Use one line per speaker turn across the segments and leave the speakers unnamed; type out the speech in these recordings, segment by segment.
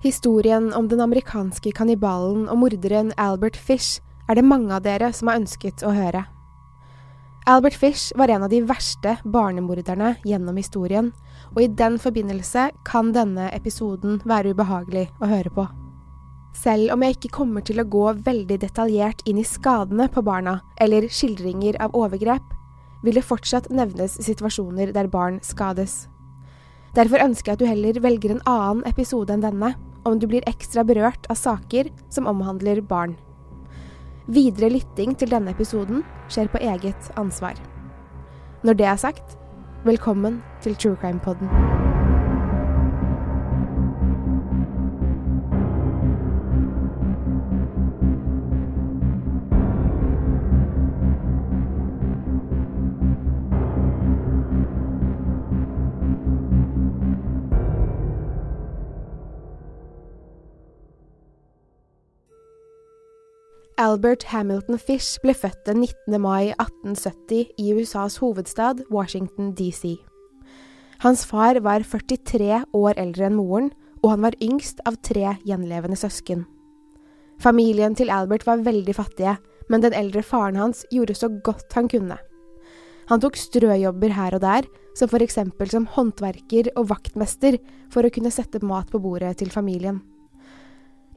Historien om den amerikanske kannibalen og morderen Albert Fish er det mange av dere som har ønsket å høre. Albert Fish var en av de verste barnemorderne gjennom historien, og i den forbindelse kan denne episoden være ubehagelig å høre på. Selv om jeg ikke kommer til å gå veldig detaljert inn i skadene på barna eller skildringer av overgrep, vil det fortsatt nevnes situasjoner der barn skades. Derfor ønsker jeg at du heller velger en annen episode enn denne, om du blir ekstra berørt av saker som omhandler barn. Videre lytting til denne episoden skjer på eget ansvar. Når det er sagt, velkommen til True Crime Podden. Albert Hamilton Fish ble født den 19. mai 1870 i USAs hovedstad, Washington DC. Hans far var 43 år eldre enn moren, og han var yngst av tre gjenlevende søsken. Familien til Albert var veldig fattige, men den eldre faren hans gjorde så godt han kunne. Han tok strøjobber her og der, som eksempel som håndverker og vaktmester, for å kunne sette mat på bordet til familien.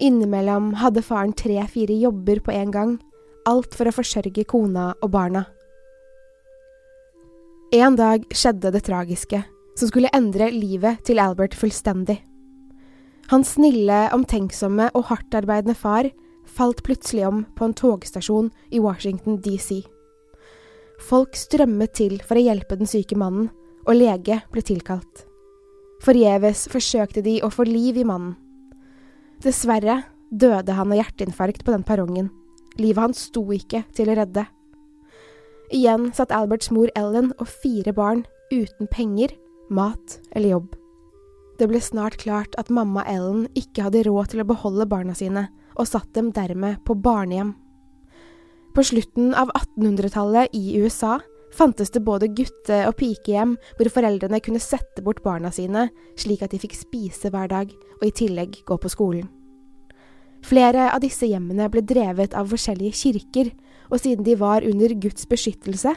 Innimellom hadde faren tre–fire jobber på en gang, alt for å forsørge kona og barna. En dag skjedde det tragiske, som skulle endre livet til Albert fullstendig. Hans snille, omtenksomme og hardtarbeidende far falt plutselig om på en togstasjon i Washington DC. Folk strømmet til for å hjelpe den syke mannen, og lege ble tilkalt. Forgjeves forsøkte de å få liv i mannen. Dessverre døde han av hjerteinfarkt på den perrongen. Livet hans sto ikke til å redde. Igjen satt Alberts mor Ellen og fire barn uten penger, mat eller jobb. Det ble snart klart at mamma Ellen ikke hadde råd til å beholde barna sine, og satt dem dermed på barnehjem. På slutten av 1800-tallet i USA fantes det både gutte- og pikehjem hvor foreldrene kunne sette bort barna sine, slik at de fikk spise hver dag, og i tillegg gå på skolen. Flere av disse hjemmene ble drevet av forskjellige kirker, og siden de var under Guds beskyttelse,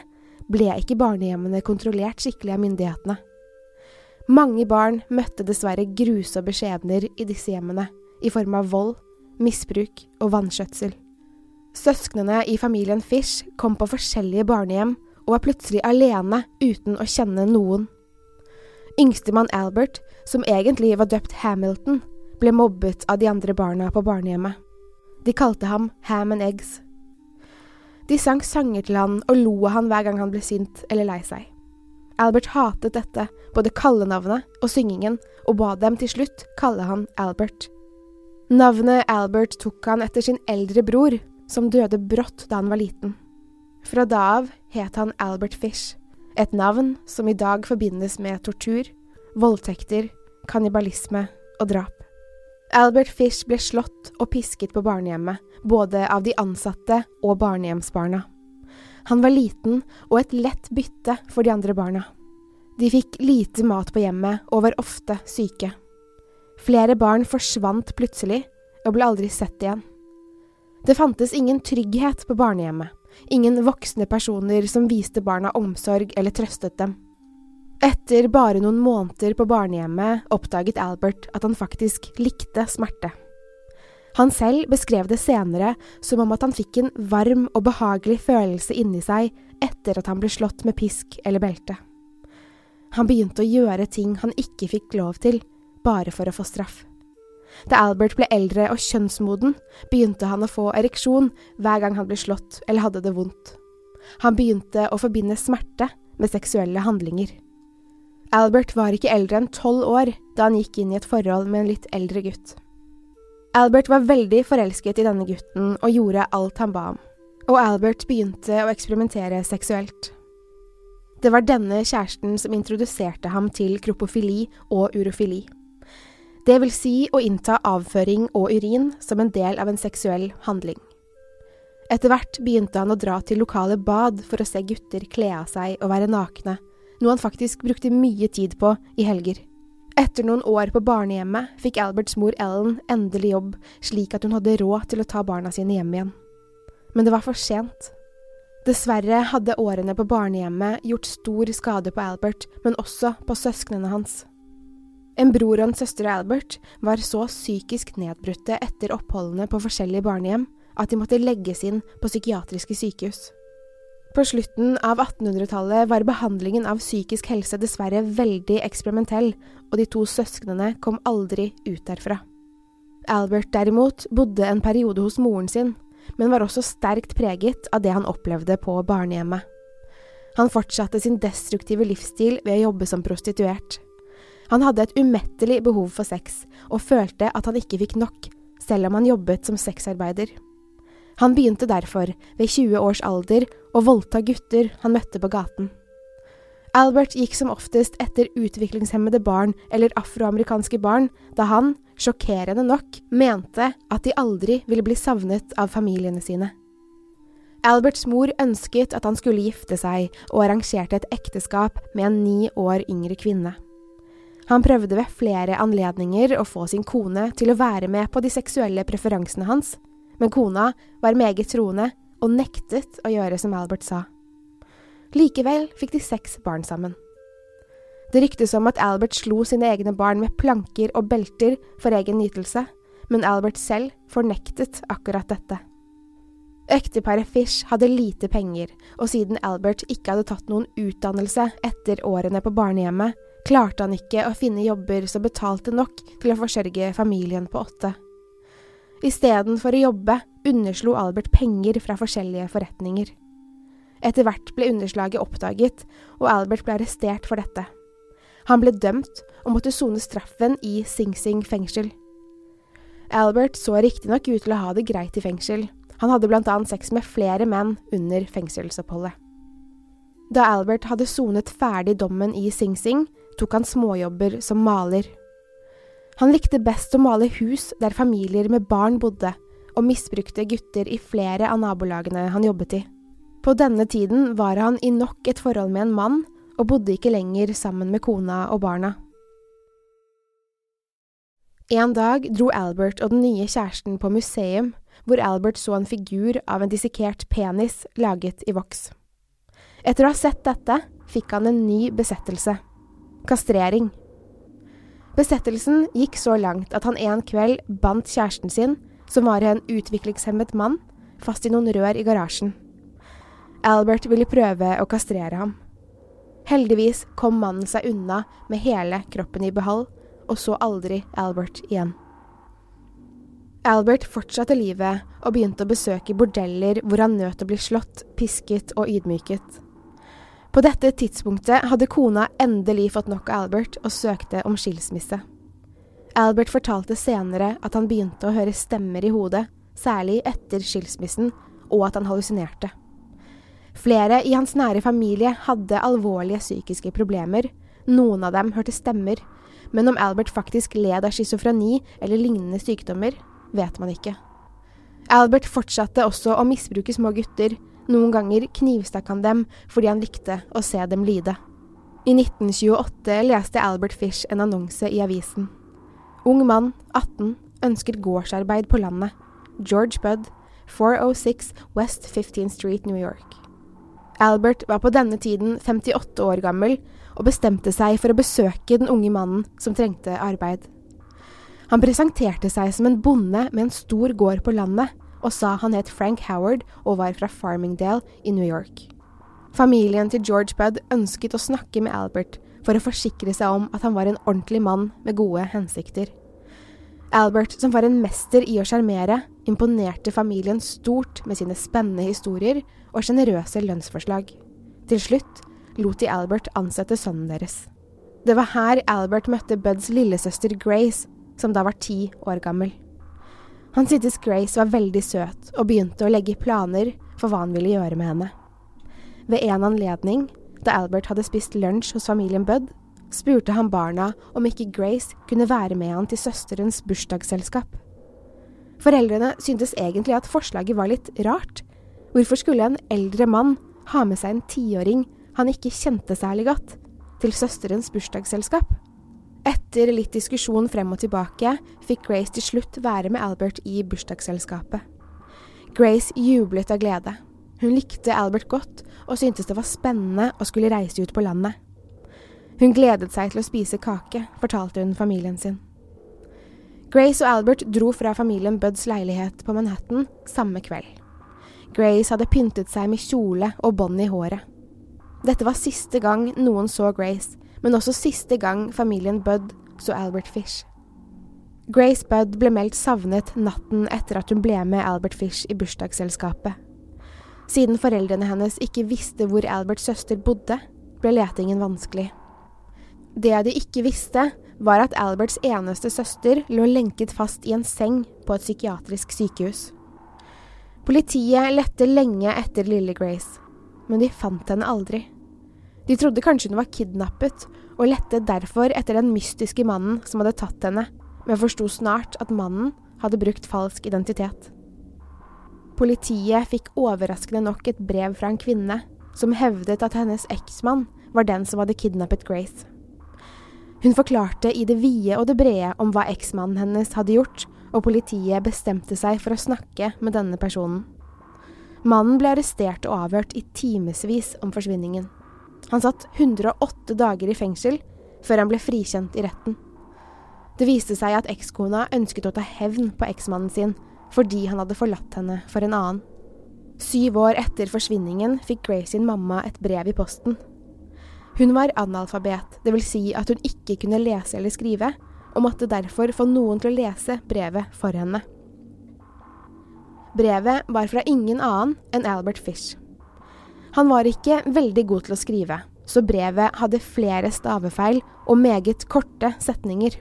ble ikke barnehjemmene kontrollert skikkelig av myndighetene. Mange barn møtte dessverre grusomme skjebner i disse hjemmene, i form av vold, misbruk og vanskjøtsel. Søsknene i familien Fish kom på forskjellige barnehjem og var plutselig alene uten å kjenne noen. Yngstemann Albert, som egentlig var døpt Hamilton, ble mobbet av de andre barna på barnehjemmet. De kalte ham Ham and Eggs. De sang sanger til han og lo av han hver gang han ble sint eller lei seg. Albert hatet dette, både kallenavnet og syngingen, og ba dem til slutt kalle han Albert. Navnet Albert tok han etter sin eldre bror, som døde brått da han var liten. Fra da av het han Albert Fish, et navn som i dag forbindes med tortur, voldtekter, kannibalisme og drap. Albert Fish ble slått og pisket på barnehjemmet, både av de ansatte og barnehjemsbarna. Han var liten og et lett bytte for de andre barna. De fikk lite mat på hjemmet og var ofte syke. Flere barn forsvant plutselig og ble aldri sett igjen. Det fantes ingen trygghet på barnehjemmet, ingen voksne personer som viste barna omsorg eller trøstet dem. Etter bare noen måneder på barnehjemmet oppdaget Albert at han faktisk likte smerte. Han selv beskrev det senere som om at han fikk en varm og behagelig følelse inni seg etter at han ble slått med pisk eller belte. Han begynte å gjøre ting han ikke fikk lov til, bare for å få straff. Da Albert ble eldre og kjønnsmoden, begynte han å få ereksjon hver gang han ble slått eller hadde det vondt. Han begynte å forbinde smerte med seksuelle handlinger. Albert var ikke eldre enn tolv år da han gikk inn i et forhold med en litt eldre gutt. Albert var veldig forelsket i denne gutten og gjorde alt han ba om, og Albert begynte å eksperimentere seksuelt. Det var denne kjæresten som introduserte ham til kropofili og urofili. Det vil si å innta avføring og urin som en del av en seksuell handling. Etter hvert begynte han å dra til lokale bad for å se gutter kle av seg og være nakne, noe han faktisk brukte mye tid på i helger. Etter noen år på barnehjemmet fikk Alberts mor Ellen endelig jobb, slik at hun hadde råd til å ta barna sine hjem igjen. Men det var for sent. Dessverre hadde årene på barnehjemmet gjort stor skade på Albert, men også på søsknene hans. En bror og en søster av Albert var så psykisk nedbrutte etter oppholdene på forskjellige barnehjem at de måtte legges inn på psykiatriske sykehus. På slutten av 1800-tallet var behandlingen av psykisk helse dessverre veldig eksperimentell, og de to søsknene kom aldri ut derfra. Albert derimot bodde en periode hos moren sin, men var også sterkt preget av det han opplevde på barnehjemmet. Han fortsatte sin destruktive livsstil ved å jobbe som prostituert. Han hadde et umettelig behov for sex, og følte at han ikke fikk nok, selv om han jobbet som sexarbeider. Han begynte derfor, ved 20 års alder, å voldta gutter han møtte på gaten. Albert gikk som oftest etter utviklingshemmede barn eller afroamerikanske barn, da han, sjokkerende nok, mente at de aldri ville bli savnet av familiene sine. Alberts mor ønsket at han skulle gifte seg, og arrangerte et ekteskap med en ni år yngre kvinne. Han prøvde ved flere anledninger å få sin kone til å være med på de seksuelle preferansene hans, men kona var meget troende og nektet å gjøre som Albert sa. Likevel fikk de seks barn sammen. Det ryktes om at Albert slo sine egne barn med planker og belter for egen nytelse, men Albert selv fornektet akkurat dette. Ekteparet Fish hadde lite penger, og siden Albert ikke hadde tatt noen utdannelse etter årene på barnehjemmet, klarte han ikke å finne jobber som betalte nok til å forsørge familien på åtte. Istedenfor å jobbe underslo Albert penger fra forskjellige forretninger. Etter hvert ble underslaget oppdaget, og Albert ble arrestert for dette. Han ble dømt og måtte sone straffen i Sing Sing fengsel. Albert så riktignok ut til å ha det greit i fengsel, han hadde annet sex med flere menn under fengselsoppholdet. Da Albert hadde sonet ferdig dommen i Sing Sing, tok han småjobber som maler. Han likte best å male hus der familier med barn bodde, og misbrukte gutter i flere av nabolagene han jobbet i. På denne tiden var han i nok et forhold med en mann, og bodde ikke lenger sammen med kona og barna. En dag dro Albert og den nye kjæresten på museum, hvor Albert så en figur av en dissekert penis laget i voks. Etter å ha sett dette fikk han en ny besettelse – kastrering. Besettelsen gikk så langt at han en kveld bandt kjæresten sin, som var en utviklingshemmet mann, fast i noen rør i garasjen. Albert ville prøve å kastrere ham. Heldigvis kom mannen seg unna med hele kroppen i behold, og så aldri Albert igjen. Albert fortsatte livet og begynte å besøke bordeller hvor han nøt å bli slått, pisket og ydmyket. På dette tidspunktet hadde kona endelig fått nok av Albert og søkte om skilsmisse. Albert fortalte senere at han begynte å høre stemmer i hodet, særlig etter skilsmissen, og at han hallusinerte. Flere i hans nære familie hadde alvorlige psykiske problemer, noen av dem hørte stemmer, men om Albert faktisk led av schizofreni eller lignende sykdommer, vet man ikke. Albert fortsatte også å misbruke små gutter, noen ganger knivstakk han dem fordi han likte å se dem lide. I 1928 leste Albert Fish en annonse i avisen. Ung mann, 18, ønsker gårdsarbeid på landet. George Budd, 406 West 15th Street, New York. Albert var på denne tiden 58 år gammel og bestemte seg for å besøke den unge mannen som trengte arbeid. Han presenterte seg som en bonde med en stor gård på landet, og sa han het Frank Howard og var fra Farmingdale i New York. Familien til George Budd ønsket å snakke med Albert for å forsikre seg om at han var en ordentlig mann med gode hensikter. Albert, som var en mester i å sjarmere, imponerte familien stort med sine spennende historier og sjenerøse lønnsforslag. Til slutt lot de Albert ansette sønnen deres. Det var her Albert møtte Buds lillesøster Grace, som da var ti år gammel. Han syntes Grace var veldig søt, og begynte å legge planer for hva han ville gjøre med henne. Ved en anledning, da Albert hadde spist lunsj hos familien Budd, spurte han barna om ikke Grace kunne være med han til søsterens bursdagsselskap. Foreldrene syntes egentlig at forslaget var litt rart. Hvorfor skulle en eldre mann ha med seg en tiåring han ikke kjente særlig godt, til søsterens bursdagsselskap. Etter litt diskusjon frem og tilbake fikk Grace til slutt være med Albert i bursdagsselskapet. Grace jublet av glede. Hun likte Albert godt og syntes det var spennende å skulle reise ut på landet. Hun gledet seg til å spise kake, fortalte hun familien sin. Grace og Albert dro fra familien Buds leilighet på Manhattan samme kveld. Grace hadde pyntet seg med kjole og bånd i håret. Dette var siste gang noen så Grace, men også siste gang familien Budd så Albert Fish. Grace Budd ble meldt savnet natten etter at hun ble med Albert Fish i bursdagsselskapet. Siden foreldrene hennes ikke visste hvor Alberts søster bodde, ble letingen vanskelig. Det de ikke visste, var at Alberts eneste søster lå lenket fast i en seng på et psykiatrisk sykehus. Politiet lette lenge etter lille Grace men de fant henne aldri. De trodde kanskje hun var kidnappet, og lette derfor etter den mystiske mannen som hadde tatt henne, men forsto snart at mannen hadde brukt falsk identitet. Politiet fikk overraskende nok et brev fra en kvinne som hevdet at hennes eksmann var den som hadde kidnappet Grace. Hun forklarte i det vide og det brede om hva eksmannen hennes hadde gjort, og politiet bestemte seg for å snakke med denne personen. Mannen ble arrestert og avhørt i timevis om forsvinningen. Han satt 108 dager i fengsel før han ble frikjent i retten. Det viste seg at ekskona ønsket å ta hevn på eksmannen sin fordi han hadde forlatt henne for en annen. Syv år etter forsvinningen fikk Grace sin mamma et brev i posten. Hun var analfabet, dvs. Si at hun ikke kunne lese eller skrive, og måtte derfor få noen til å lese brevet for henne. Brevet var fra ingen annen enn Albert Fish. Han var ikke veldig god til å skrive, så brevet hadde flere stavefeil og meget korte setninger.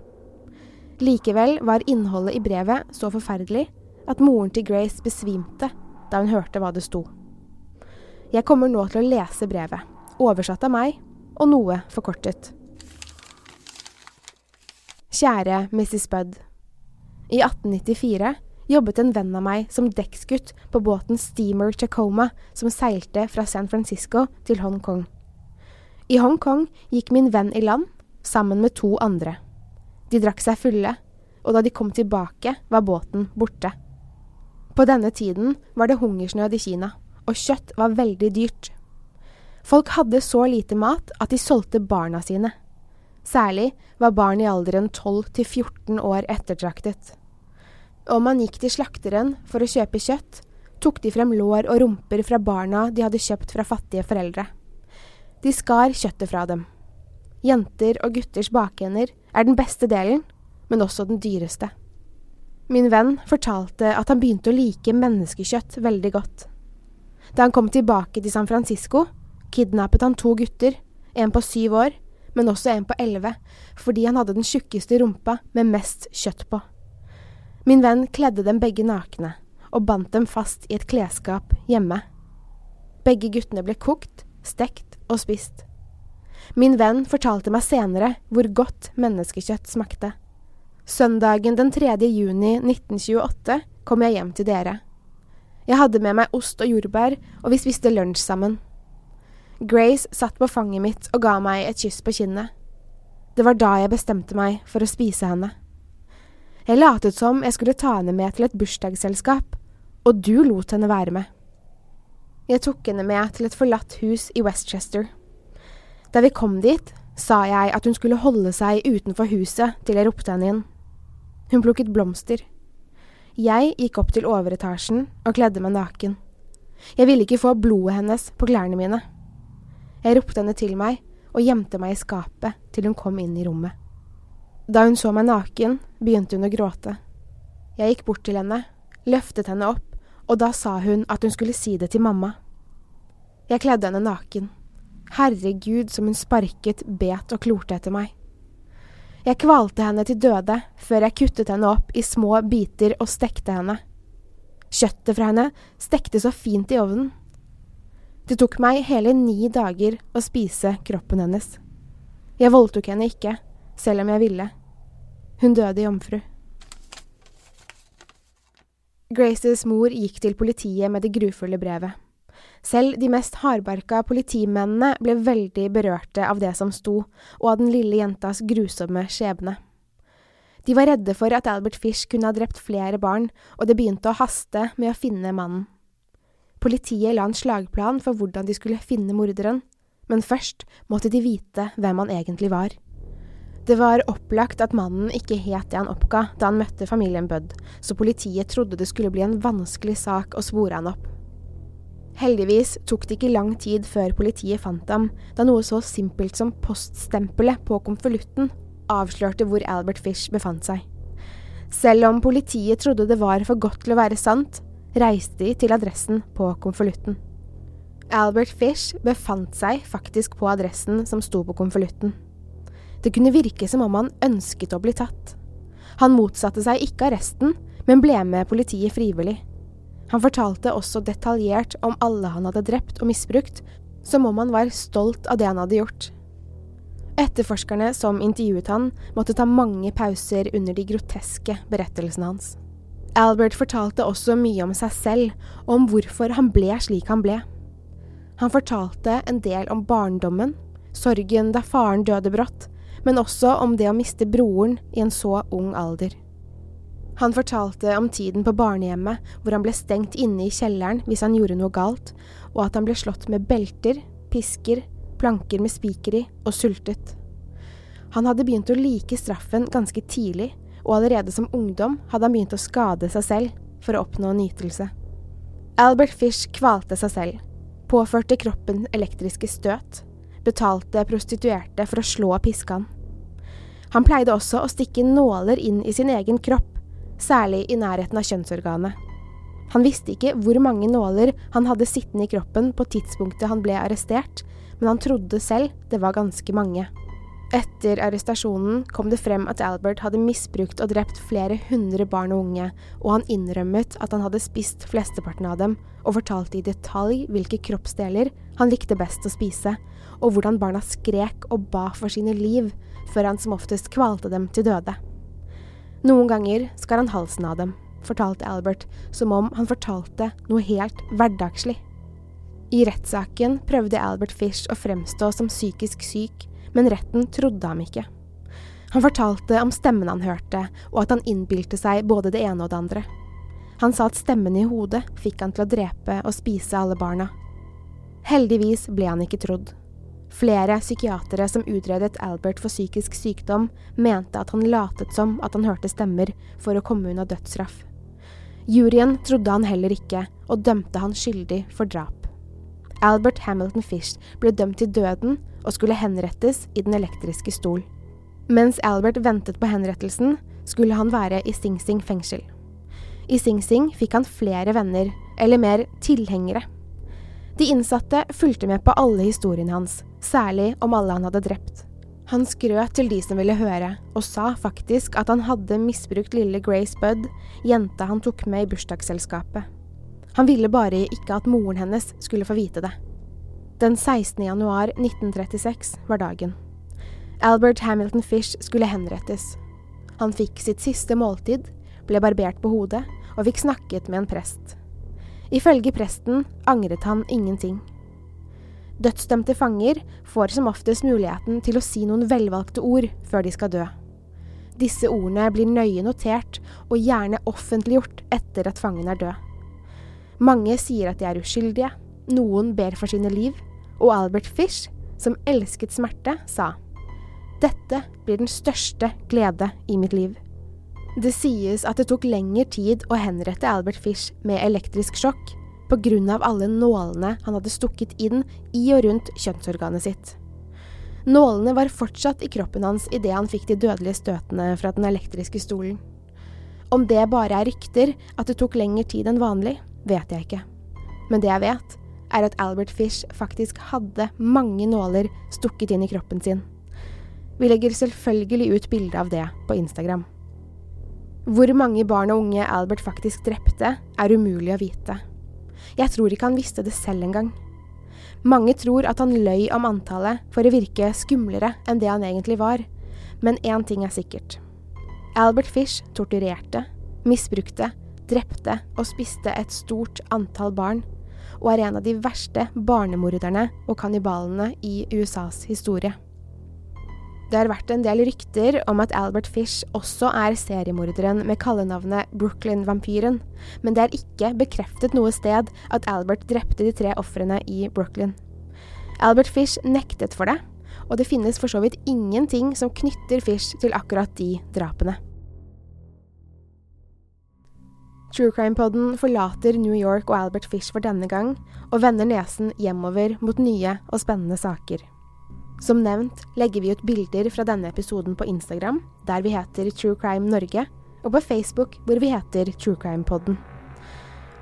Likevel var innholdet i brevet så forferdelig at moren til Grace besvimte da hun hørte hva det sto. Jeg kommer nå til å lese brevet, oversatt av meg, og noe forkortet. Kjære Mrs. Budd. I 1894 jobbet en venn av meg som dekksgutt på båten Steamer Tacoma som seilte fra San Francisco til Hongkong. I Hongkong gikk min venn i land sammen med to andre. De drakk seg fulle, og da de kom tilbake, var båten borte. På denne tiden var det hungersnød i Kina, og kjøtt var veldig dyrt. Folk hadde så lite mat at de solgte barna sine. Særlig var barn i alderen 12 til 14 år ettertraktet. Om man gikk til slakteren for å kjøpe kjøtt, tok de frem lår og rumper fra barna de hadde kjøpt fra fattige foreldre. De skar kjøttet fra dem. Jenter og gutters bakhender er den beste delen, men også den dyreste. Min venn fortalte at han begynte å like menneskekjøtt veldig godt. Da han kom tilbake til San Francisco, kidnappet han to gutter, en på syv år, men også en på elleve, fordi han hadde den tjukkeste rumpa med mest kjøtt på. Min venn kledde dem begge nakne og bandt dem fast i et klesskap hjemme. Begge guttene ble kokt, stekt og spist. Min venn fortalte meg senere hvor godt menneskekjøtt smakte. Søndagen den 3. juni 1928 kom jeg hjem til dere. Jeg hadde med meg ost og jordbær, og vi spiste lunsj sammen. Grace satt på fanget mitt og ga meg et kyss på kinnet. Det var da jeg bestemte meg for å spise henne. Jeg latet som jeg skulle ta henne med til et bursdagsselskap, og du lot henne være med. Jeg tok henne med til et forlatt hus i Westchester. Da vi kom dit, sa jeg at hun skulle holde seg utenfor huset til jeg ropte henne inn. Hun plukket blomster. Jeg gikk opp til overetasjen og kledde meg naken. Jeg ville ikke få blodet hennes på klærne mine. Jeg ropte henne til meg og gjemte meg i skapet til hun kom inn i rommet. Da hun så meg naken, begynte hun å gråte. Jeg gikk bort til henne, løftet henne opp, og da sa hun at hun skulle si det til mamma. Jeg kledde henne naken. Herregud, som hun sparket, bet og klorte etter meg. Jeg kvalte henne til døde før jeg kuttet henne opp i små biter og stekte henne. Kjøttet fra henne stekte så fint i ovnen. Det tok meg hele ni dager å spise kroppen hennes. Jeg voldtok henne ikke, selv om jeg ville. Hun døde jomfru. Graces mor gikk til politiet med det grufulle brevet. Selv de mest hardbarka politimennene ble veldig berørte av det som sto, og av den lille jentas grusomme skjebne. De var redde for at Albert Fish kunne ha drept flere barn, og det begynte å haste med å finne mannen. Politiet la en slagplan for hvordan de skulle finne morderen, men først måtte de vite hvem han egentlig var. Det var opplagt at mannen ikke het det han oppga da han møtte familien Budd, så politiet trodde det skulle bli en vanskelig sak å spore han opp. Heldigvis tok det ikke lang tid før politiet fant ham, da noe så simpelt som poststempelet på konvolutten avslørte hvor Albert Fish befant seg. Selv om politiet trodde det var for godt til å være sant, reiste de til adressen på konvolutten. Albert Fish befant seg faktisk på adressen som sto på konvolutten. Det kunne virke som om han ønsket å bli tatt. Han motsatte seg ikke arresten, men ble med politiet frivillig. Han fortalte også detaljert om alle han hadde drept og misbrukt, som om han var stolt av det han hadde gjort. Etterforskerne som intervjuet han, måtte ta mange pauser under de groteske berettelsene hans. Albert fortalte også mye om seg selv, og om hvorfor han ble slik han ble. Han fortalte en del om barndommen, sorgen da faren døde brått, men også om det å miste broren i en så ung alder. Han fortalte om tiden på barnehjemmet, hvor han ble stengt inne i kjelleren hvis han gjorde noe galt, og at han ble slått med belter, pisker, planker med spiker i og sultet. Han hadde begynt å like straffen ganske tidlig, og allerede som ungdom hadde han begynt å skade seg selv for å oppnå nytelse. Albert Fish kvalte seg selv, påførte kroppen elektriske støt, betalte prostituerte for å slå og piske han. Han pleide også å stikke nåler inn i sin egen kropp særlig i nærheten av kjønnsorganet. Han visste ikke hvor mange nåler han hadde sittende i kroppen på tidspunktet han ble arrestert, men han trodde selv det var ganske mange. Etter arrestasjonen kom det frem at Albert hadde misbrukt og drept flere hundre barn og unge, og han innrømmet at han hadde spist flesteparten av dem, og fortalte i detalj hvilke kroppsdeler han likte best å spise, og hvordan barna skrek og ba for sine liv, før han som oftest kvalte dem til døde. Noen ganger skar han halsen av dem, fortalte Albert, som om han fortalte noe helt hverdagslig. I rettssaken prøvde Albert Fish å fremstå som psykisk syk, men retten trodde ham ikke. Han fortalte om stemmen han hørte, og at han innbilte seg både det ene og det andre. Han sa at stemmen i hodet fikk han til å drepe og spise alle barna. Heldigvis ble han ikke trodd. Flere psykiatere som utredet Albert for psykisk sykdom, mente at han latet som at han hørte stemmer for å komme unna dødsstraff. Juryen trodde han heller ikke, og dømte han skyldig for drap. Albert Hamilton Fish ble dømt til døden og skulle henrettes i den elektriske stol. Mens Albert ventet på henrettelsen, skulle han være i Sing Sing fengsel. I Sing Sing fikk han flere venner, eller mer tilhengere. De innsatte fulgte med på alle historiene hans, særlig om alle han hadde drept. Han skrøt til de som ville høre, og sa faktisk at han hadde misbrukt lille Grace Budd, jenta han tok med i bursdagsselskapet. Han ville bare ikke at moren hennes skulle få vite det. Den 16. januar 1936 var dagen. Albert Hamilton Fish skulle henrettes. Han fikk sitt siste måltid, ble barbert på hodet og fikk snakket med en prest. Ifølge presten angret han ingenting. Dødsdømte fanger får som oftest muligheten til å si noen velvalgte ord før de skal dø. Disse ordene blir nøye notert og gjerne offentliggjort etter at fangen er død. Mange sier at de er uskyldige, noen ber for sine liv, og Albert Fish, som elsket smerte, sa dette blir den største glede i mitt liv. Det sies at det tok lengre tid å henrette Albert Fish med elektrisk sjokk av alle nålene han hadde stukket inn i og rundt kjønnsorganet sitt. Nålene var fortsatt i kroppen hans idet han fikk de dødelige støtene fra den elektriske stolen. Om det bare er rykter at det tok lengre tid enn vanlig, vet jeg ikke. Men det jeg vet, er at Albert Fish faktisk hadde mange nåler stukket inn i kroppen sin. Vi legger selvfølgelig ut bilde av det på Instagram. Hvor mange barn og unge Albert faktisk drepte, er umulig å vite. Jeg tror ikke han visste det selv engang. Mange tror at han løy om antallet for å virke skumlere enn det han egentlig var, men én ting er sikkert. Albert Fish torturerte, misbrukte, drepte og spiste et stort antall barn, og er en av de verste barnemorderne og kannibalene i USAs historie. Det har vært en del rykter om at Albert Fish også er seriemorderen med kallenavnet Brooklyn-vampyren, men det er ikke bekreftet noe sted at Albert drepte de tre ofrene i Brooklyn. Albert Fish nektet for det, og det finnes for så vidt ingenting som knytter Fish til akkurat de drapene. True Crime-podden forlater New York og Albert Fish for denne gang, og vender nesen hjemover mot nye og spennende saker. Som nevnt legger vi ut bilder fra denne episoden på Instagram, der vi heter True Crime Norge, og på Facebook, hvor vi heter True Crime Podden.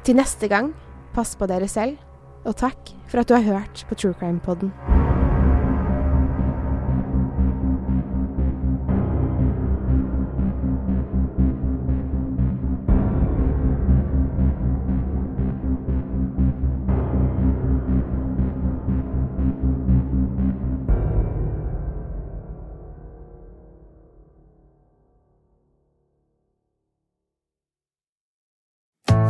Til neste gang, pass på dere selv, og takk for at du har hørt på True Crime Podden.